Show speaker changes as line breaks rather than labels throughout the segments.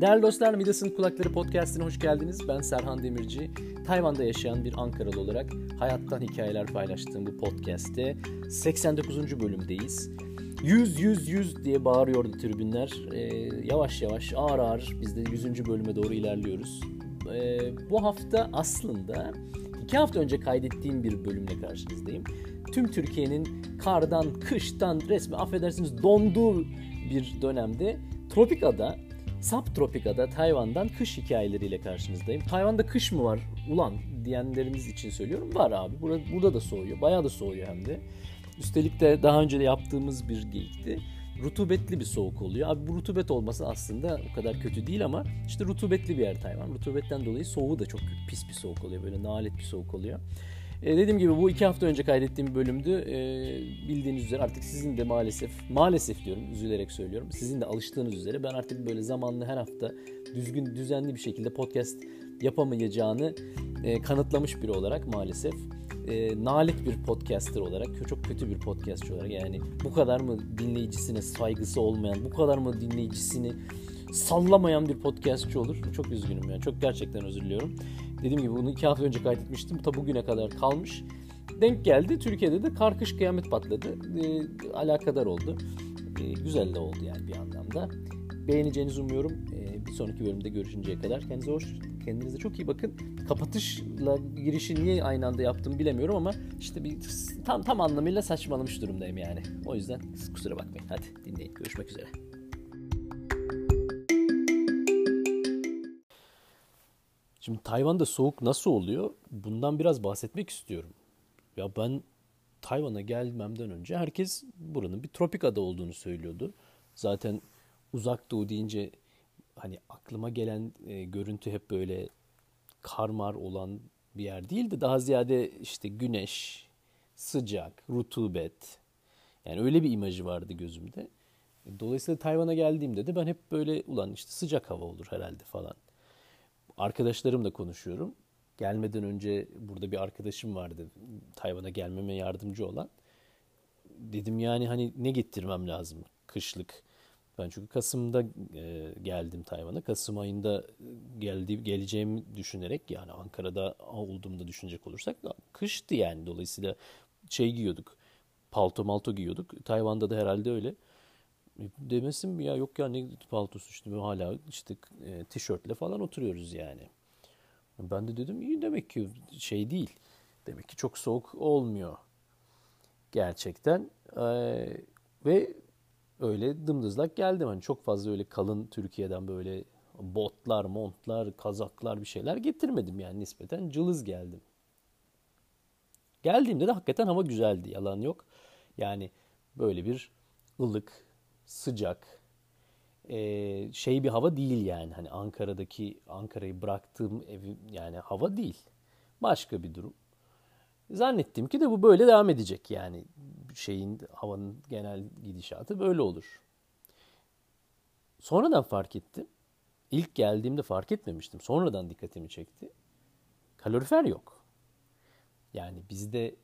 Değerli dostlar Midas'ın Kulakları Podcast'ine hoş geldiniz. Ben Serhan Demirci. Tayvan'da yaşayan bir Ankaralı olarak hayattan hikayeler paylaştığım bu podcast'te 89. bölümdeyiz. 100 100 100 diye bağırıyordu tribünler. Ee, yavaş yavaş ağır ağır biz de 100. bölüme doğru ilerliyoruz. Ee, bu hafta aslında iki hafta önce kaydettiğim bir bölümle karşınızdayım. Tüm Türkiye'nin kardan, kıştan, resmi affedersiniz donduğu bir dönemde Tropikada Subtropika'da Tayvan'dan kış hikayeleriyle karşınızdayım. Tayvan'da kış mı var ulan diyenleriniz için söylüyorum. Var abi. Burada, burada da soğuyor. Bayağı da soğuyor hem de. Üstelik de daha önce de yaptığımız bir geyikti. Rutubetli bir soğuk oluyor. Abi bu rutubet olması aslında o kadar kötü değil ama işte rutubetli bir yer Tayvan. Rutubetten dolayı soğuğu da çok pis bir soğuk oluyor. Böyle nalet bir soğuk oluyor. E, dediğim gibi bu iki hafta önce kaydettiğim bölümdü. E, bildiğiniz üzere artık sizin de maalesef, maalesef diyorum üzülerek söylüyorum. Sizin de alıştığınız üzere ben artık böyle zamanlı her hafta düzgün, düzenli bir şekilde podcast yapamayacağını e, kanıtlamış biri olarak maalesef e, nalet bir podcaster olarak, çok kötü bir podcastçı olarak yani bu kadar mı dinleyicisine saygısı olmayan, bu kadar mı dinleyicisini sallamayan bir podcastçı olur? Çok üzgünüm yani. Çok gerçekten özür diliyorum. Dediğim gibi bunu iki hafta önce kaydetmiştim. Ta bugüne kadar kalmış. Denk geldi. Türkiye'de de karkış kıyamet patladı. E, alakadar oldu. E, güzel de oldu yani bir anlamda. Beğeneceğinizi umuyorum. E, bir sonraki bölümde görüşünceye kadar. Kendinize hoş, kendinize çok iyi bakın. Kapatışla girişi niye aynı anda yaptım bilemiyorum ama işte bir tam tam anlamıyla saçmalamış durumdayım yani. O yüzden kusura bakmayın. Hadi dinleyin. Görüşmek üzere. Şimdi Tayvan'da soğuk nasıl oluyor? Bundan biraz bahsetmek istiyorum. Ya ben Tayvan'a gelmemden önce herkes buranın bir tropik ada olduğunu söylüyordu. Zaten uzak doğu deyince hani aklıma gelen e, görüntü hep böyle karmar olan bir yer değildi. Daha ziyade işte güneş, sıcak, rutubet. Yani öyle bir imajı vardı gözümde. Dolayısıyla Tayvan'a geldiğimde de ben hep böyle ulan işte sıcak hava olur herhalde falan arkadaşlarımla konuşuyorum. Gelmeden önce burada bir arkadaşım vardı Tayvan'a gelmeme yardımcı olan. Dedim yani hani ne getirmem lazım kışlık. Ben çünkü Kasım'da e, geldim Tayvan'a. Kasım ayında geldi, geleceğimi düşünerek yani Ankara'da olduğumda düşünecek olursak kıştı yani. Dolayısıyla şey giyiyorduk. Palto malto giyiyorduk. Tayvan'da da herhalde öyle. Demesin mi ya yok ya ne paltosu işte hala işte e, tişörtle falan oturuyoruz yani. Ben de dedim iyi demek ki şey değil. Demek ki çok soğuk olmuyor gerçekten. Ee, ve öyle dımdızlak geldim. Hani çok fazla öyle kalın Türkiye'den böyle botlar, montlar, kazaklar bir şeyler getirmedim yani nispeten cılız geldim. Geldiğimde de hakikaten hava güzeldi yalan yok. Yani böyle bir ılık, sıcak, e, şey bir hava değil yani. Hani Ankara'daki Ankara'yı bıraktığım evi yani hava değil. Başka bir durum. Zannettim ki de bu böyle devam edecek yani şeyin havanın genel gidişatı böyle olur. Sonradan fark ettim. İlk geldiğimde fark etmemiştim. Sonradan dikkatimi çekti. Kalorifer yok. Yani bizde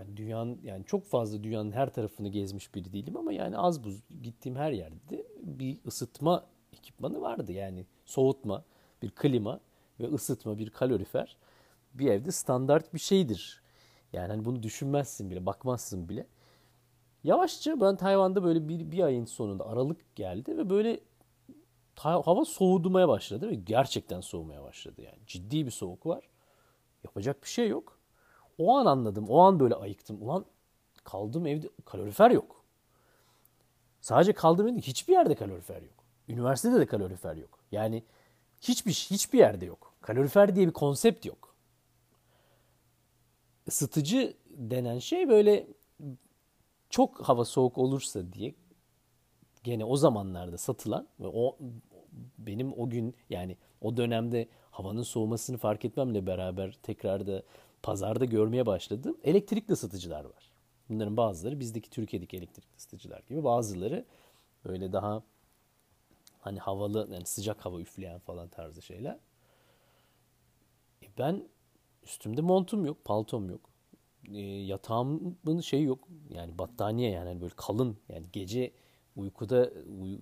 yani dünyanın yani çok fazla dünyanın her tarafını gezmiş biri değilim ama yani az buz gittiğim her yerde bir ısıtma ekipmanı vardı. Yani soğutma, bir klima ve ısıtma, bir kalorifer bir evde standart bir şeydir. Yani hani bunu düşünmezsin bile, bakmazsın bile. Yavaşça ben Tayvan'da böyle bir, bir ayın sonunda Aralık geldi ve böyle hava soğudumaya başladı ve gerçekten soğumaya başladı yani. Ciddi bir soğuk var. Yapacak bir şey yok. O an anladım. O an böyle ayıktım. Ulan kaldığım evde kalorifer yok. Sadece kaldığım evde hiçbir yerde kalorifer yok. Üniversitede de kalorifer yok. Yani hiçbir hiçbir yerde yok. Kalorifer diye bir konsept yok. Isıtıcı denen şey böyle çok hava soğuk olursa diye gene o zamanlarda satılan ve o benim o gün yani o dönemde havanın soğumasını fark etmemle beraber tekrar da pazarda görmeye başladığım elektrikli ısıtıcılar var. Bunların bazıları bizdeki Türkiye'deki elektrikli ısıtıcılar gibi bazıları böyle daha hani havalı yani sıcak hava üfleyen falan tarzı şeyler. E ben üstümde montum yok, paltom yok. E, yatağımın şey yok. Yani battaniye yani hani böyle kalın yani gece Uykuda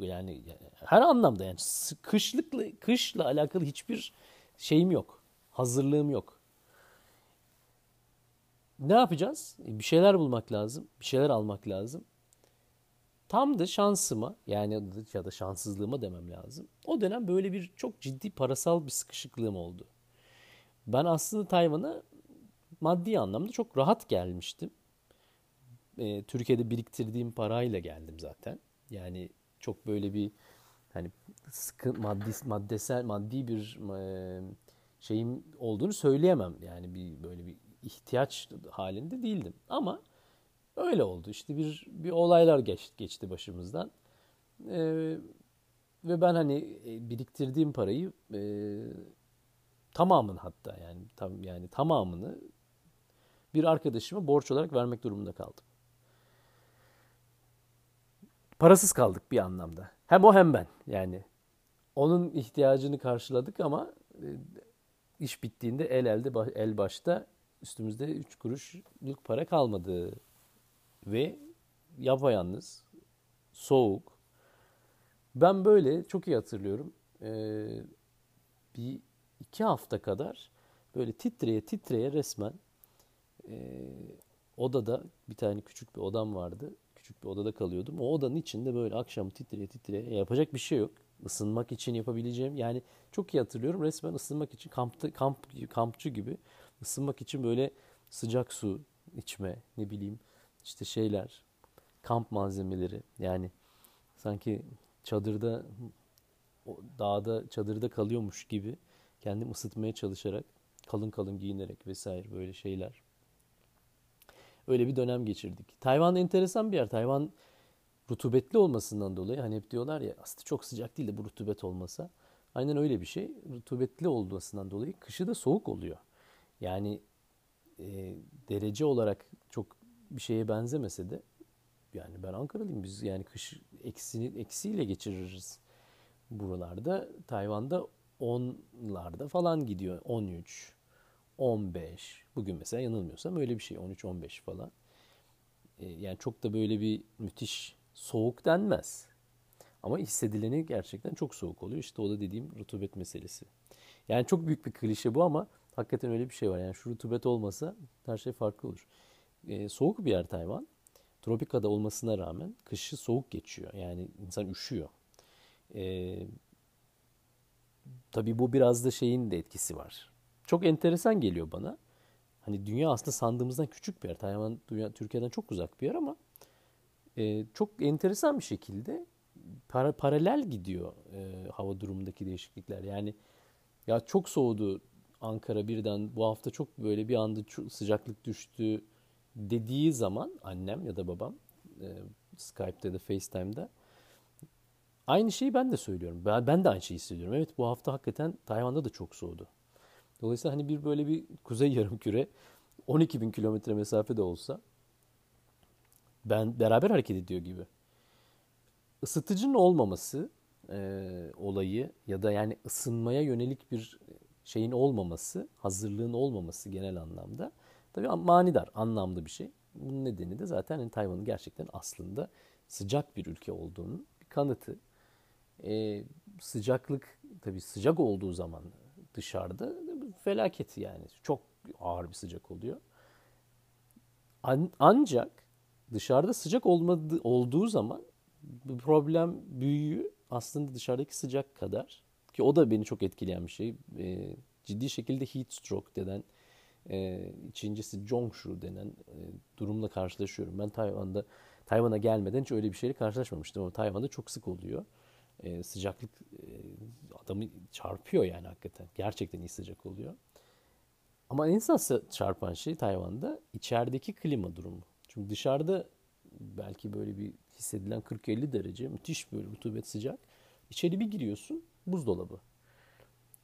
yani her anlamda yani kışlıkla kışla alakalı hiçbir şeyim yok. Hazırlığım yok. Ne yapacağız? Bir şeyler bulmak lazım. Bir şeyler almak lazım. Tam da şansıma yani ya da şanssızlığıma demem lazım. O dönem böyle bir çok ciddi parasal bir sıkışıklığım oldu. Ben aslında Tayvan'a maddi anlamda çok rahat gelmiştim. Ee, Türkiye'de biriktirdiğim parayla geldim zaten. Yani çok böyle bir hani sıkı maddi maddesel maddi bir e, şeyim olduğunu söyleyemem. Yani bir böyle bir ihtiyaç halinde değildim. Ama öyle oldu. İşte bir bir olaylar geçti, geçti başımızdan. Ee, ve ben hani e, biriktirdiğim parayı e, tamamını hatta yani tam yani tamamını bir arkadaşıma borç olarak vermek durumunda kaldım. Parasız kaldık bir anlamda. Hem o hem ben yani. Onun ihtiyacını karşıladık ama e, iş bittiğinde el elde el başta üstümüzde 3 kuruşluk para kalmadı. Ve yapayalnız, soğuk. Ben böyle çok iyi hatırlıyorum. Ee, bir iki hafta kadar böyle titreye titreye resmen e, odada bir tane küçük bir odam vardı. Küçük bir odada kalıyordum. O odanın içinde böyle akşam titreye titreye yapacak bir şey yok. Isınmak için yapabileceğim yani çok iyi hatırlıyorum resmen ısınmak için kampta, kamp kampçı gibi ısınmak için böyle sıcak su içme ne bileyim işte şeyler kamp malzemeleri yani sanki çadırda dağda çadırda kalıyormuş gibi kendim ısıtmaya çalışarak kalın kalın giyinerek vesaire böyle şeyler. Öyle bir dönem geçirdik. Tayvan enteresan bir yer. Tayvan rutubetli olmasından dolayı hani hep diyorlar ya aslında çok sıcak değil de bu rutubet olmasa. Aynen öyle bir şey. Rutubetli olmasından dolayı kışı da soğuk oluyor. Yani e, derece olarak çok bir şeye benzemese de yani ben Ankaralıyım biz yani kış eksini eksiyle geçiririz buralarda. Tayvan'da 10'larda falan gidiyor. 13, 15. Bugün mesela yanılmıyorsam öyle bir şey 13-15 falan. E, yani çok da böyle bir müthiş soğuk denmez. Ama hissedileni gerçekten çok soğuk oluyor. İşte o da dediğim rutubet meselesi. Yani çok büyük bir klişe bu ama hakikaten öyle bir şey var. Yani şu rutubet olmasa her şey farklı olur. Ee, soğuk bir yer Tayvan. Tropikada olmasına rağmen kışı soğuk geçiyor. Yani insan üşüyor. Ee, tabii bu biraz da şeyin de etkisi var. Çok enteresan geliyor bana. Hani dünya aslında sandığımızdan küçük bir yer. Tayvan dünya, Türkiye'den çok uzak bir yer ama e, çok enteresan bir şekilde para, paralel gidiyor e, hava durumundaki değişiklikler. Yani ya çok soğudu Ankara birden bu hafta çok böyle bir anda sıcaklık düştü dediği zaman annem ya da babam e, Skype'da da FaceTime'da aynı şeyi ben de söylüyorum. Ben, ben de aynı şeyi hissediyorum. Evet bu hafta hakikaten Tayvan'da da çok soğudu. Dolayısıyla hani bir böyle bir kuzey yarım küre 12 bin kilometre mesafede olsa ben beraber hareket ediyor gibi. Isıtıcının olmaması e, olayı ya da yani ısınmaya yönelik bir şeyin olmaması, hazırlığın olmaması genel anlamda tabii manidar, anlamlı bir şey. Bunun nedeni de zaten yani Tayvan'ın gerçekten aslında sıcak bir ülke olduğunun bir kanıtı. Ee, sıcaklık tabii sıcak olduğu zaman dışarıda felaket yani çok ağır bir sıcak oluyor. An- ancak dışarıda sıcak olmadı, olduğu zaman problem büyüğü aslında dışarıdaki sıcak kadar ki o da beni çok etkileyen bir şey. E, ciddi şekilde heat stroke denen e, ikincisi Jongshu denen e, durumla karşılaşıyorum. Ben Tayvan'da Tayvan'a gelmeden hiç öyle bir şeyle karşılaşmamıştım ama Tayvan'da çok sık oluyor. E, sıcaklık e, adamı çarpıyor yani hakikaten. Gerçekten iyi sıcak oluyor. Ama en esas çarpan şey Tayvan'da içerideki klima durumu. Çünkü dışarıda belki böyle bir hissedilen 40-50 derece müthiş böyle rutubet sıcak. İçeri bir giriyorsun buzdolabı.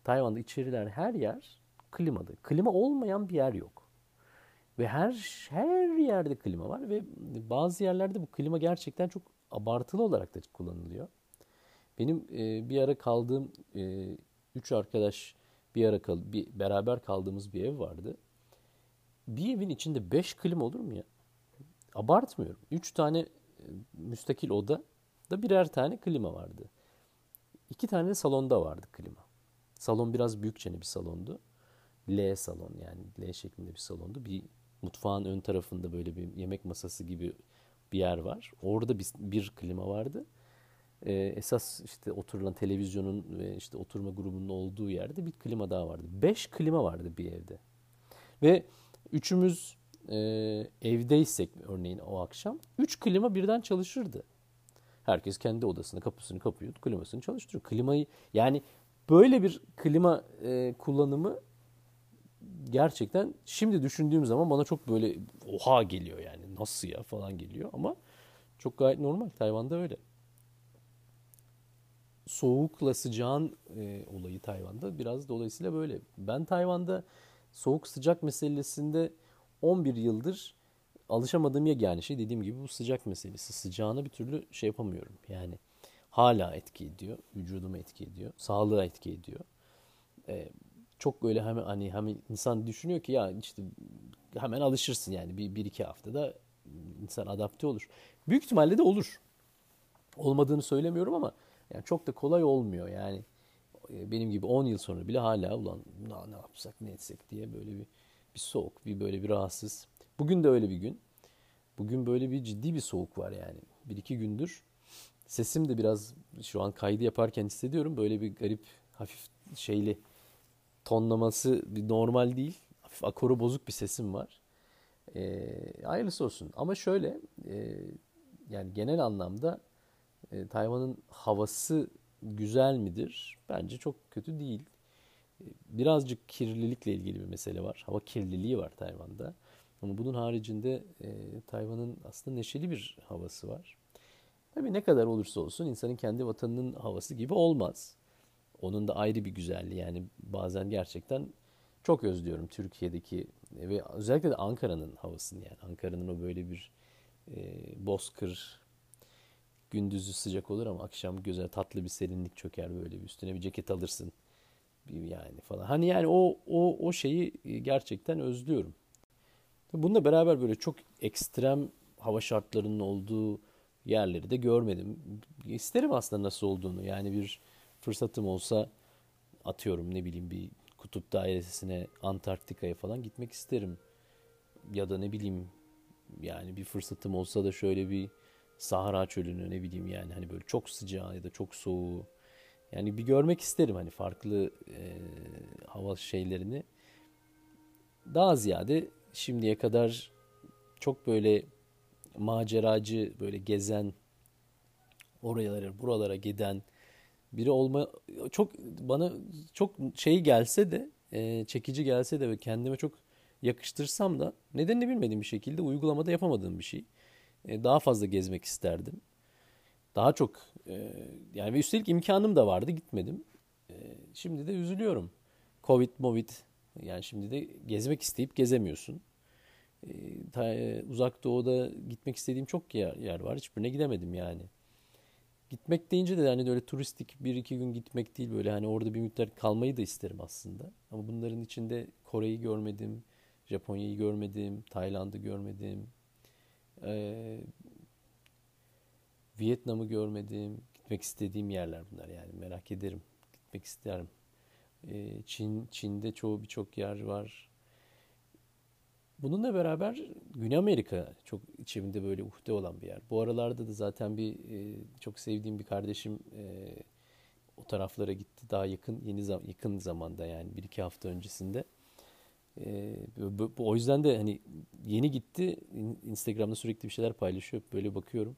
Tayvan'da içeriler her yer klimalı. Klima olmayan bir yer yok. Ve her her yerde klima var ve bazı yerlerde bu klima gerçekten çok abartılı olarak da kullanılıyor. Benim e, bir ara kaldığım e, üç arkadaş bir ara kal bir beraber kaldığımız bir ev vardı. Bir evin içinde beş klima olur mu ya? Abartmıyorum. Üç tane e, müstakil oda da birer tane klima vardı. İki tane de salonda vardı klima. Salon biraz büyükçe bir salondu. L salon yani L şeklinde bir salondu. Bir mutfağın ön tarafında böyle bir yemek masası gibi bir yer var. Orada bir, bir klima vardı. Ee, esas işte oturulan televizyonun ve işte oturma grubunun olduğu yerde bir klima daha vardı. Beş klima vardı bir evde. Ve üçümüz e, evdeysek örneğin o akşam üç klima birden çalışırdı. Herkes kendi odasında kapısını kapıyor, klimasını çalıştırıyor. Klimayı yani böyle bir klima e, kullanımı gerçekten şimdi düşündüğüm zaman bana çok böyle oha geliyor yani nasıl ya falan geliyor ama çok gayet normal. Tayvan'da öyle. Soğukla sıcağın e, olayı Tayvan'da biraz dolayısıyla böyle. Ben Tayvan'da soğuk sıcak meselesinde 11 yıldır alışamadığım yegane şey dediğim gibi bu sıcak meselesi. Sıcağına bir türlü şey yapamıyorum. Yani hala etki ediyor. Vücuduma etki ediyor. Sağlığa etki ediyor. Ee, çok böyle hemen hani hemen insan düşünüyor ki ya işte hemen alışırsın yani bir, bir iki haftada insan adapte olur. Büyük ihtimalle de olur. Olmadığını söylemiyorum ama yani çok da kolay olmuyor yani. E, benim gibi 10 yıl sonra bile hala ulan ne yapsak ne etsek diye böyle bir bir soğuk, bir böyle bir rahatsız. Bugün de öyle bir gün. Bugün böyle bir ciddi bir soğuk var yani. Bir iki gündür. Sesim de biraz şu an kaydı yaparken hissediyorum. Böyle bir garip, hafif şeyli tonlaması bir normal değil. Hafif akoru bozuk bir sesim var. E, hayırlısı olsun. Ama şöyle e, yani genel anlamda e, Tayvan'ın havası güzel midir? Bence çok kötü değil. E, birazcık kirlilikle ilgili bir mesele var. Hava kirliliği var Tayvan'da. Ama bunun haricinde e, Tayvan'ın aslında neşeli bir havası var. Tabii ne kadar olursa olsun insanın kendi vatanının havası gibi olmaz. Onun da ayrı bir güzelliği yani bazen gerçekten çok özlüyorum Türkiye'deki ve özellikle de Ankara'nın havasını yani Ankara'nın o böyle bir e, bozkır gündüzü sıcak olur ama akşam güzel tatlı bir serinlik çöker böyle bir üstüne bir ceket alırsın bir yani falan. Hani yani o o o şeyi gerçekten özlüyorum. Bununla beraber böyle çok ekstrem hava şartlarının olduğu yerleri de görmedim. İsterim aslında nasıl olduğunu. Yani bir fırsatım olsa atıyorum ne bileyim bir kutup dairesine Antarktika'ya falan gitmek isterim. Ya da ne bileyim yani bir fırsatım olsa da şöyle bir Sahara çölünü ne bileyim yani hani böyle çok sıcağı ya da çok soğuğu yani bir görmek isterim hani farklı e, hava şeylerini. Daha ziyade şimdiye kadar çok böyle maceracı böyle gezen oralara buralara giden biri olma çok bana çok şey gelse de e, çekici gelse de ve kendime çok yakıştırsam da nedenini bilmediğim bir şekilde uygulamada yapamadığım bir şey. E, daha fazla gezmek isterdim. Daha çok e, yani ve üstelik imkanım da vardı gitmedim. Şimdi de üzülüyorum. Covid, Movid yani şimdi de gezmek isteyip gezemiyorsun. E, uzak doğuda gitmek istediğim çok yer, yer var. Hiçbirine gidemedim yani. Gitmek deyince de hani öyle turistik bir iki gün gitmek değil böyle hani orada bir müddet kalmayı da isterim aslında. Ama bunların içinde Kore'yi görmedim, Japonya'yı görmedim, Tayland'ı görmedim. Ee, Vietnam'ı görmedim. Gitmek istediğim yerler bunlar yani merak ederim. Gitmek isterim. Ee, Çin, Çin'de çoğu birçok yer var. Bununla beraber Güney Amerika çok içimde böyle uhde olan bir yer. Bu aralarda da zaten bir e, çok sevdiğim bir kardeşim e, o taraflara gitti. Daha yakın yeni yakın zamanda yani bir iki hafta öncesinde. E, o yüzden de hani yeni gitti. Instagram'da sürekli bir şeyler paylaşıyor. Böyle bakıyorum.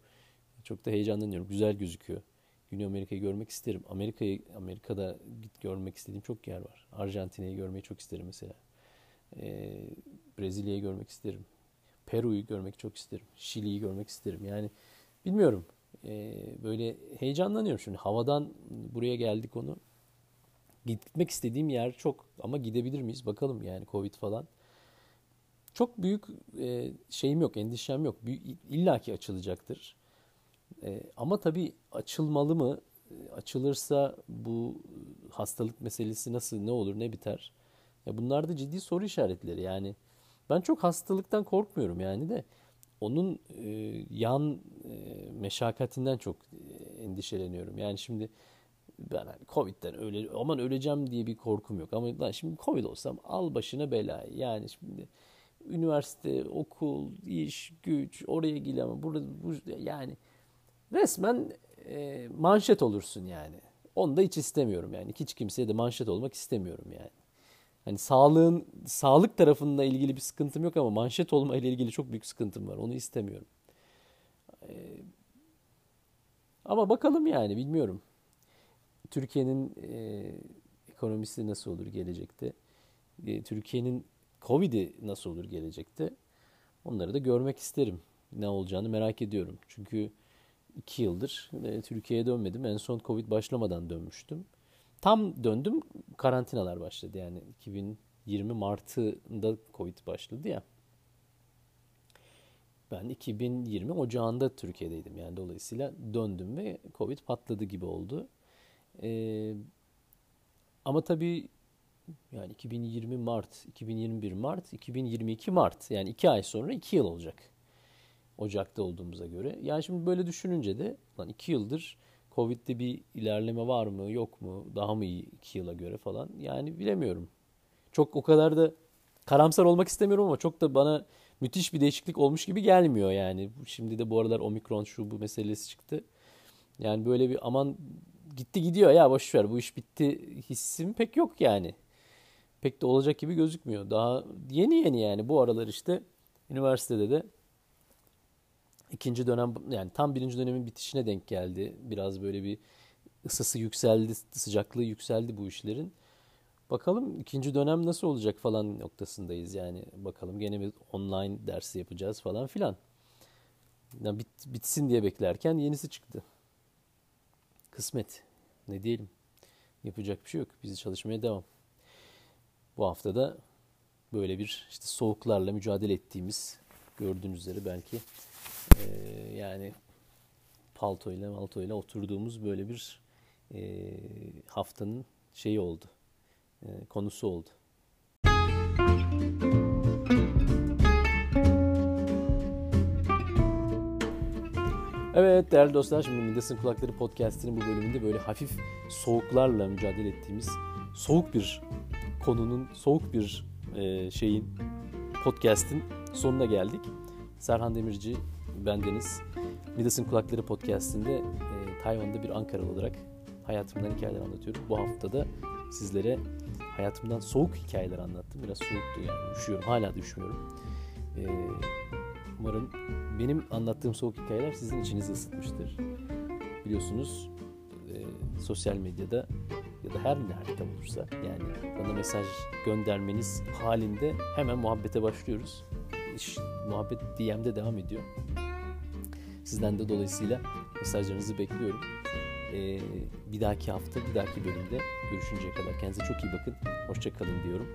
Çok da heyecanlanıyorum. Güzel gözüküyor. Güney Amerika'yı görmek isterim. Amerika'yı Amerika'da git görmek istediğim çok yer var. Arjantin'i görmeyi çok isterim mesela. E, Brezilya'yı görmek isterim. Peru'yu görmek çok isterim. Şili'yi görmek isterim. Yani bilmiyorum. E, böyle heyecanlanıyorum şimdi. Havadan buraya geldik onu. Gitmek istediğim yer çok ama gidebilir miyiz bakalım yani Covid falan. Çok büyük e, şeyim yok, endişem yok. İlla ki açılacaktır. E, ama tabii açılmalı mı? Açılırsa bu hastalık meselesi nasıl, ne olur, ne biter? Ya bunlar da ciddi soru işaretleri. Yani ben çok hastalıktan korkmuyorum yani de onun e, yan e, meşakkatinden çok endişeleniyorum. Yani şimdi ben hani Covid'den öyle aman öleceğim diye bir korkum yok. Ama lan şimdi Covid olsam al başına belayı. Yani şimdi üniversite, okul, iş, güç oraya gel ama burada bu, yani resmen e, manşet olursun yani. Onu da hiç istemiyorum yani. Hiç kimseye de manşet olmak istemiyorum yani. Hani sağlığın sağlık tarafında ilgili bir sıkıntım yok ama manşet olma ile ilgili çok büyük sıkıntım var. Onu istemiyorum. Ee, ama bakalım yani bilmiyorum. Türkiye'nin e, ekonomisi nasıl olur gelecekte? E, Türkiye'nin Covid'i nasıl olur gelecekte? Onları da görmek isterim. Ne olacağını merak ediyorum. Çünkü iki yıldır e, Türkiye'ye dönmedim. En son Covid başlamadan dönmüştüm. Tam döndüm karantinalar başladı. Yani 2020 Mart'ında Covid başladı ya. Ben 2020 Ocağında Türkiye'deydim. Yani dolayısıyla döndüm ve Covid patladı gibi oldu. Ee, ama tabii yani 2020 Mart, 2021 Mart, 2022 Mart. Yani iki ay sonra iki yıl olacak. Ocak'ta olduğumuza göre. Yani şimdi böyle düşününce de lan iki yıldır Covid'de bir ilerleme var mı yok mu? Daha mı iyi iki yıla göre falan? Yani bilemiyorum. Çok o kadar da karamsar olmak istemiyorum ama çok da bana müthiş bir değişiklik olmuş gibi gelmiyor yani. Şimdi de bu aralar omikron şu bu meselesi çıktı. Yani böyle bir aman gitti gidiyor ya boş ver bu iş bitti hissim pek yok yani. Pek de olacak gibi gözükmüyor. Daha yeni yeni yani bu aralar işte üniversitede de ikinci dönem yani tam birinci dönemin bitişine denk geldi. Biraz böyle bir ısısı yükseldi, sıcaklığı yükseldi bu işlerin. Bakalım ikinci dönem nasıl olacak falan noktasındayız yani. Bakalım gene bir online dersi yapacağız falan filan. Yani bit, bitsin diye beklerken yenisi çıktı. Kısmet. Ne diyelim. Yapacak bir şey yok. Biz çalışmaya devam. Bu hafta da böyle bir işte soğuklarla mücadele ettiğimiz gördüğünüz üzere belki e, yani paltoyla maltoyla oturduğumuz böyle bir e, haftanın şeyi oldu. E, konusu oldu. Evet değerli dostlar şimdi Midas'ın Kulakları Podcast'inin bu bölümünde böyle hafif soğuklarla mücadele ettiğimiz soğuk bir konunun, soğuk bir e, şeyin, podcast'in sonuna geldik. Serhan Demirci, bendeniz. Midas'ın Kulakları Podcast'inde e, Tayvan'da bir Ankaralı olarak hayatımdan hikayeler anlatıyorum. Bu hafta da sizlere hayatımdan soğuk hikayeler anlattım. Biraz soğuktu yani üşüyorum, hala da üşümüyorum. E, umarım benim anlattığım soğuk hikayeler sizin içinizi ısıtmıştır. Biliyorsunuz e, sosyal medyada ya da her nerede olursa yani bana mesaj göndermeniz halinde hemen muhabbete başlıyoruz. İş, muhabbet DM'de devam ediyor. Sizden de dolayısıyla mesajlarınızı bekliyorum. Ee, bir dahaki hafta, bir dahaki bölümde görüşünceye kadar kendinize çok iyi bakın. Hoşçakalın diyorum.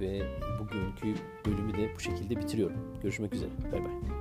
Ve bugünkü bölümü de bu şekilde bitiriyorum. Görüşmek üzere. Bay bay.